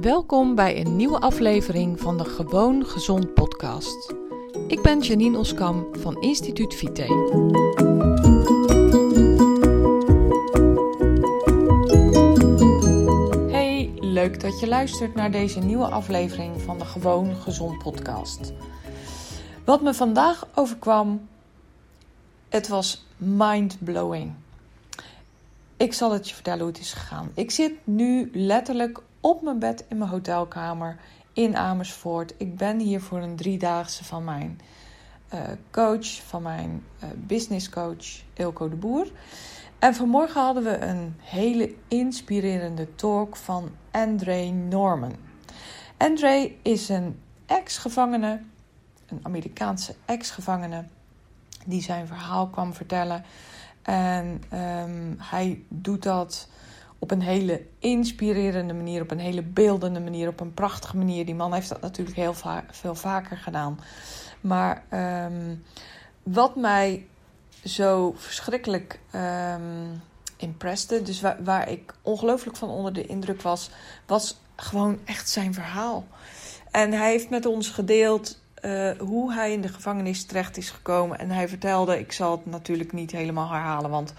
Welkom bij een nieuwe aflevering van de Gewoon Gezond podcast. Ik ben Janine Oskam van Instituut Vite. Hey, leuk dat je luistert naar deze nieuwe aflevering van de Gewoon Gezond podcast. Wat me vandaag overkwam, het was mind-blowing. Ik zal het je vertellen hoe het is gegaan. Ik zit nu letterlijk op mijn bed in mijn hotelkamer in Amersfoort. Ik ben hier voor een driedaagse van mijn uh, coach, van mijn uh, business coach Ilko de Boer. En vanmorgen hadden we een hele inspirerende talk van Andre Norman. Andre is een ex-gevangene, een Amerikaanse ex-gevangene, die zijn verhaal kwam vertellen. En um, hij doet dat op een hele inspirerende manier, op een hele beeldende manier, op een prachtige manier. Die man heeft dat natuurlijk heel veel vaker gedaan. Maar um, wat mij zo verschrikkelijk um, impreste, dus waar, ik ongelooflijk van onder de indruk was, was gewoon echt zijn verhaal. En hij heeft met ons gedeeld uh, hoe hij in de gevangenis terecht is gekomen. En hij vertelde, ik zal het natuurlijk niet helemaal herhalen, want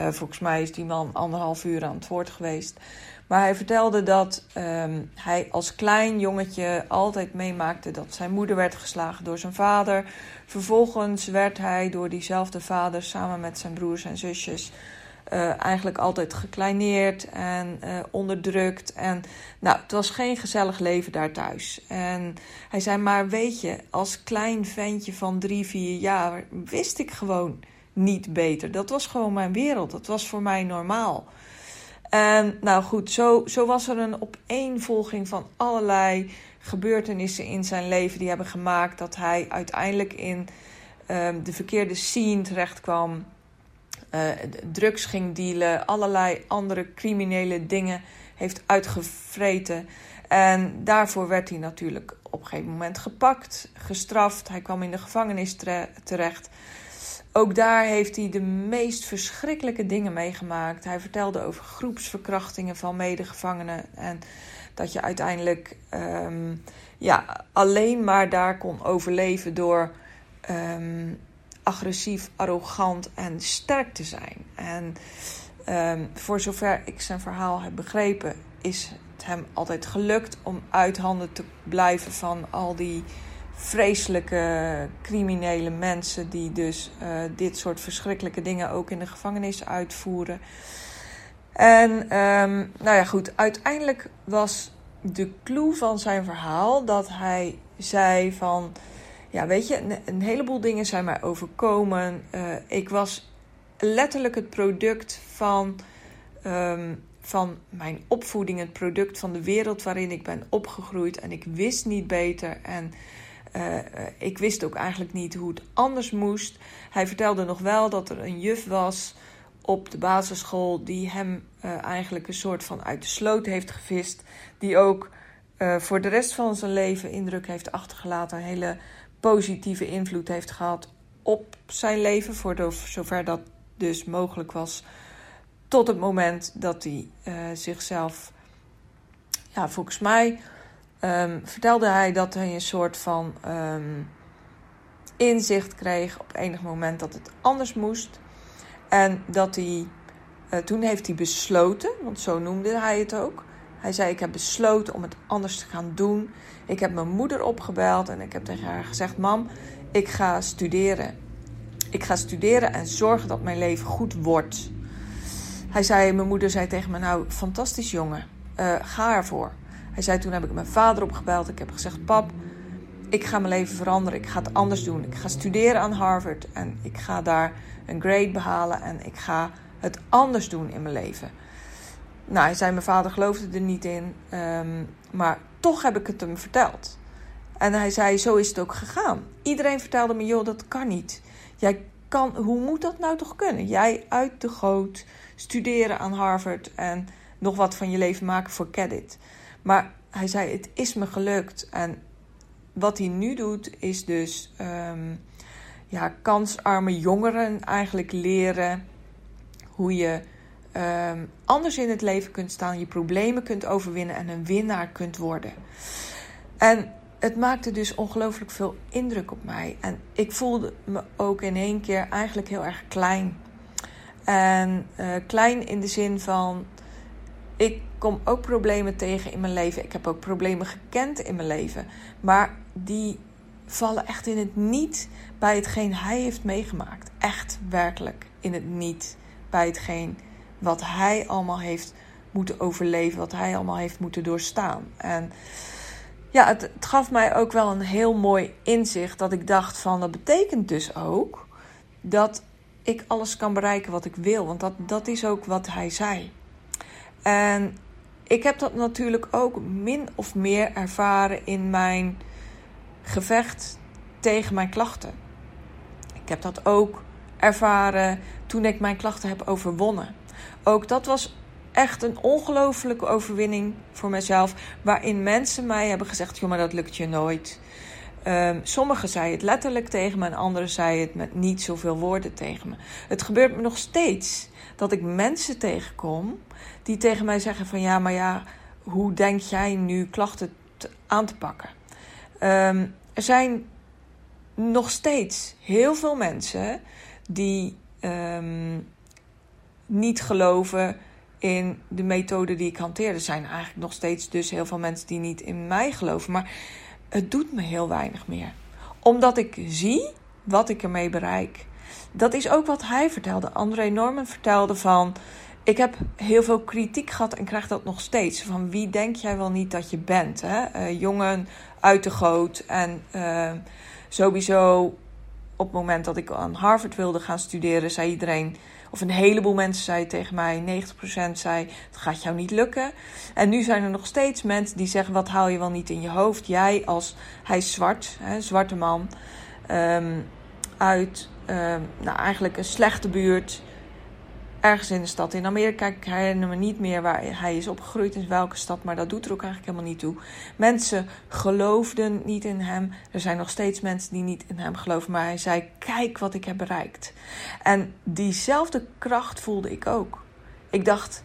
uh, volgens mij is die man anderhalf uur aan het woord geweest. Maar hij vertelde dat um, hij als klein jongetje altijd meemaakte dat zijn moeder werd geslagen door zijn vader. Vervolgens werd hij door diezelfde vader samen met zijn broers en zusjes uh, eigenlijk altijd gekleineerd en uh, onderdrukt. En nou, het was geen gezellig leven daar thuis. En hij zei: Maar weet je, als klein ventje van drie, vier jaar wist ik gewoon niet beter. Dat was gewoon mijn wereld. Dat was voor mij normaal. En nou goed, zo, zo was er een opeenvolging van allerlei gebeurtenissen in zijn leven die hebben gemaakt dat hij uiteindelijk in um, de verkeerde scene terecht kwam. Uh, drugs ging dealen, allerlei andere criminele dingen heeft uitgevreten. En daarvoor werd hij natuurlijk op een gegeven moment gepakt, gestraft. Hij kwam in de gevangenis terecht. Ook daar heeft hij de meest verschrikkelijke dingen meegemaakt. Hij vertelde over groepsverkrachtingen van medegevangenen. En dat je uiteindelijk um, ja, alleen maar daar kon overleven door um, agressief, arrogant en sterk te zijn. En um, voor zover ik zijn verhaal heb begrepen, is het hem altijd gelukt om uit handen te blijven van al die vreselijke criminele mensen die dus uh, dit soort verschrikkelijke dingen ook in de gevangenis uitvoeren. En um, nou ja, goed, uiteindelijk was de clue van zijn verhaal dat hij zei van, ja weet je, een, heleboel dingen zijn mij overkomen. Uh, ik was letterlijk het product van, um, van mijn opvoeding, het product van de wereld waarin ik ben opgegroeid en ik wist niet beter en uh, ik wist ook eigenlijk niet hoe het anders moest. Hij vertelde nog wel dat er een juf was op de basisschool die hem uh, eigenlijk een soort van uit de sloot heeft gevist. Die ook voor de rest van zijn leven indruk heeft achtergelaten. Een hele positieve invloed heeft gehad op zijn leven. Voor zover dat dus mogelijk was. Tot het moment dat hij zichzelf, ja, volgens mij um, vertelde hij dat hij een soort van um, inzicht kreeg op enig moment dat het anders moest. En dat hij, uh, toen heeft hij besloten, want zo noemde hij het ook. Hij zei: Ik heb besloten om het anders te gaan doen. Ik heb mijn moeder opgebeld en ik heb tegen haar gezegd: Mam, ik ga studeren. Ik ga studeren en zorgen dat mijn leven goed wordt. Hij zei: Mijn moeder zei tegen me: Nou, fantastisch jongen, uh, ga ervoor. Hij zei toen heb ik mijn vader opgebeld. Ik heb gezegd, pap, ik ga mijn leven veranderen. Ik ga het anders doen. Ik ga studeren aan Harvard en ik ga daar een grade behalen en ik ga het anders doen in mijn leven. Nou, hij zei, mijn vader geloofde er niet in, um, maar toch heb ik het hem verteld. En hij zei, zo is het ook gegaan. Iedereen vertelde me, joh, dat kan niet. Jij kan, hoe moet dat nou toch kunnen? Jij uit de goot, studeren aan Harvard en nog wat van je leven maken voor credit. Maar hij zei: Het is me gelukt. En wat hij nu doet, is dus um, ja, kansarme jongeren eigenlijk leren hoe je ehm, anders in het leven kunt staan, je problemen kunt overwinnen en een winnaar kunt worden. En het maakte dus ongelooflijk veel indruk op mij. En ik voelde me ook in één keer eigenlijk heel erg klein. En uh, klein in de zin van ik kom ook problemen tegen in mijn leven. Ik heb ook problemen gekend in mijn leven. Maar die vallen echt in het niet bij hetgeen hij heeft meegemaakt. Echt werkelijk in het niet bij hetgeen wat hij allemaal heeft moeten overleven, wat hij allemaal heeft moeten doorstaan. En ja, het, gaf mij ook wel een heel mooi inzicht dat ik dacht van dat betekent dus ook dat ik alles kan bereiken wat ik wil, want dat, dat is ook wat hij zei. En ik heb dat natuurlijk ook min of meer ervaren in mijn gevecht tegen mijn klachten. Ik heb dat ook ervaren toen ik mijn klachten heb overwonnen. Ook dat was echt een ongelofelijke overwinning voor mezelf. Waarin mensen mij hebben gezegd: joh, maar dat lukt je nooit. Um, sommigen zeiden het letterlijk tegen me en anderen zeiden het met niet zoveel woorden tegen me. Het gebeurt me nog steeds dat ik mensen tegenkom die tegen mij zeggen van ja, maar ja, hoe denk jij nu klachten aan te pakken? Um, er zijn nog steeds heel veel mensen die um, niet geloven in de methode die ik hanteer. Er zijn eigenlijk nog steeds dus heel veel mensen die niet in mij geloven. Maar het doet me heel weinig meer. Omdat ik zie wat ik ermee bereik. Dat is ook wat hij vertelde. André Norman vertelde van. Ik heb heel veel kritiek gehad en krijg dat nog steeds. Van wie denk jij wel niet dat je bent? Hè? Uh, jongen uit de goot. En uh, sowieso op het moment dat ik aan Harvard wilde gaan studeren, zei iedereen of een heleboel mensen zeiden tegen mij, 90% zei, het gaat jou niet lukken. En nu zijn er nog steeds mensen die zeggen, wat haal je wel niet in je hoofd? Jij als, hij is zwart, hè, zwarte man, um, uit nou, eigenlijk een slechte buurt ergens in de stad in Amerika. Ik herinner me niet meer waar hij is opgegroeid, in welke stad, maar dat doet er ook eigenlijk helemaal niet toe. Mensen geloofden niet in hem. Er zijn nog steeds mensen die niet in hem geloven, maar hij zei: Kijk wat ik heb bereikt. En diezelfde kracht voelde ik ook. Ik dacht: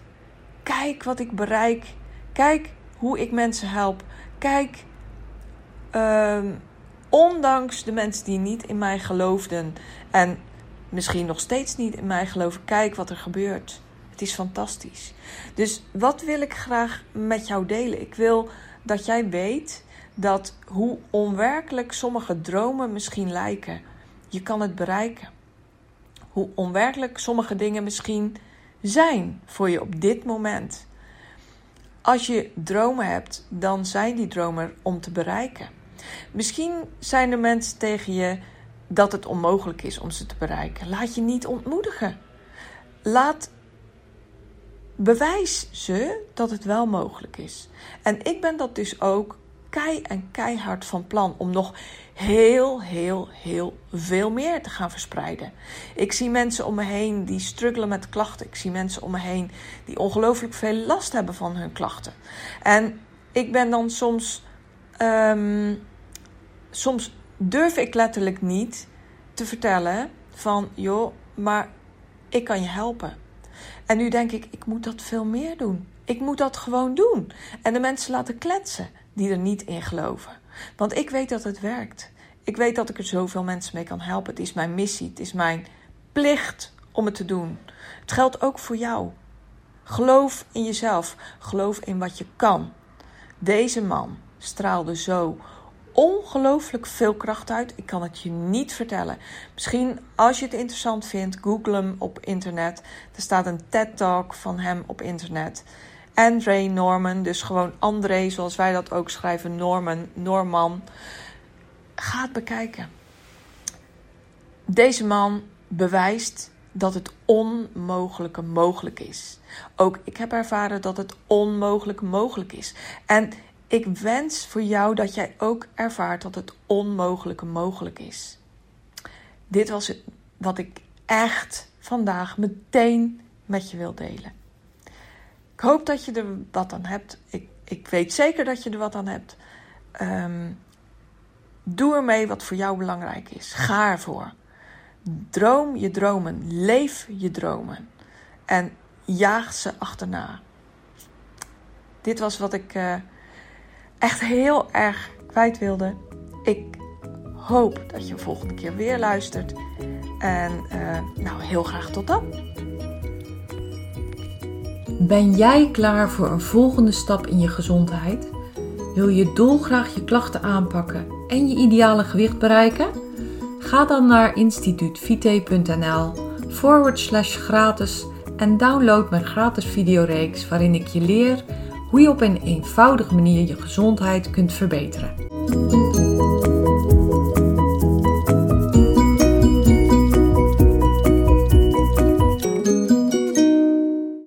Kijk wat ik bereik. Kijk hoe ik mensen help. Kijk. Uh, ondanks de mensen die niet in mij geloofden en misschien nog steeds niet in mij geloven. Kijk wat er gebeurt. Het is fantastisch. Dus wat wil ik graag met jou delen? Ik wil dat jij weet dat hoe onwerkelijk sommige dromen misschien lijken, je kan het bereiken. Hoe onwerkelijk sommige dingen misschien zijn voor je op dit moment. Als je dromen hebt, dan zijn die dromen om te bereiken. Misschien zijn er mensen tegen je dat het onmogelijk is om ze te bereiken. Laat je niet ontmoedigen. Laat bewijs ze dat het wel mogelijk is. En ik ben dat dus ook kei en keihard van plan om nog heel, heel, heel veel meer te gaan verspreiden. Ik zie mensen om me heen die struggelen met klachten. Ik zie mensen om me heen die ongelooflijk veel last hebben van hun klachten. En ik ben dan soms, um, soms durf ik letterlijk niet te vertellen van joh, maar ik kan je helpen. En nu denk ik, ik moet dat veel meer doen. Ik moet dat gewoon doen. En de mensen laten kletsen die er niet in geloven. Want ik weet dat het werkt. Ik weet dat ik er zoveel mensen mee kan helpen. Het is mijn missie, het is mijn plicht om het te doen. Het geldt ook voor jou. Geloof in jezelf. Geloof in wat je kan. Deze man straalde zo ongelooflijk veel kracht uit. Ik kan het je niet vertellen. Misschien als je het interessant vindt, google hem op internet. Er staat een TED-talk van hem op internet. André Norman, dus gewoon André, zoals wij dat ook schrijven, Norman, Norman. Ga bekijken. Deze man bewijst dat het onmogelijke mogelijk is. Ook ik heb ervaren dat het onmogelijk mogelijk is. En ik wens voor jou dat jij ook ervaart dat het onmogelijke mogelijk is. Dit was het wat ik echt vandaag meteen met je wil delen. Ik hoop dat je er wat aan hebt. Ik, ik weet zeker dat je er wat aan hebt. Um, doe ermee wat voor jou belangrijk is. Ga ervoor. Droom je dromen. Leef je dromen. En jaag ze achterna. Dit was wat ik uh, echt heel erg kwijt wilde. Ik hoop dat je de volgende keer weer luistert. En uh, nou, heel graag tot dan. Ben jij klaar voor een volgende stap in je gezondheid? Wil je dolgraag je klachten aanpakken en je ideale gewicht bereiken? Ga dan naar instituutvite.nl forward slash gratis en download mijn gratis videoreeks waarin ik je leer hoe je op een eenvoudige manier je gezondheid kunt verbeteren.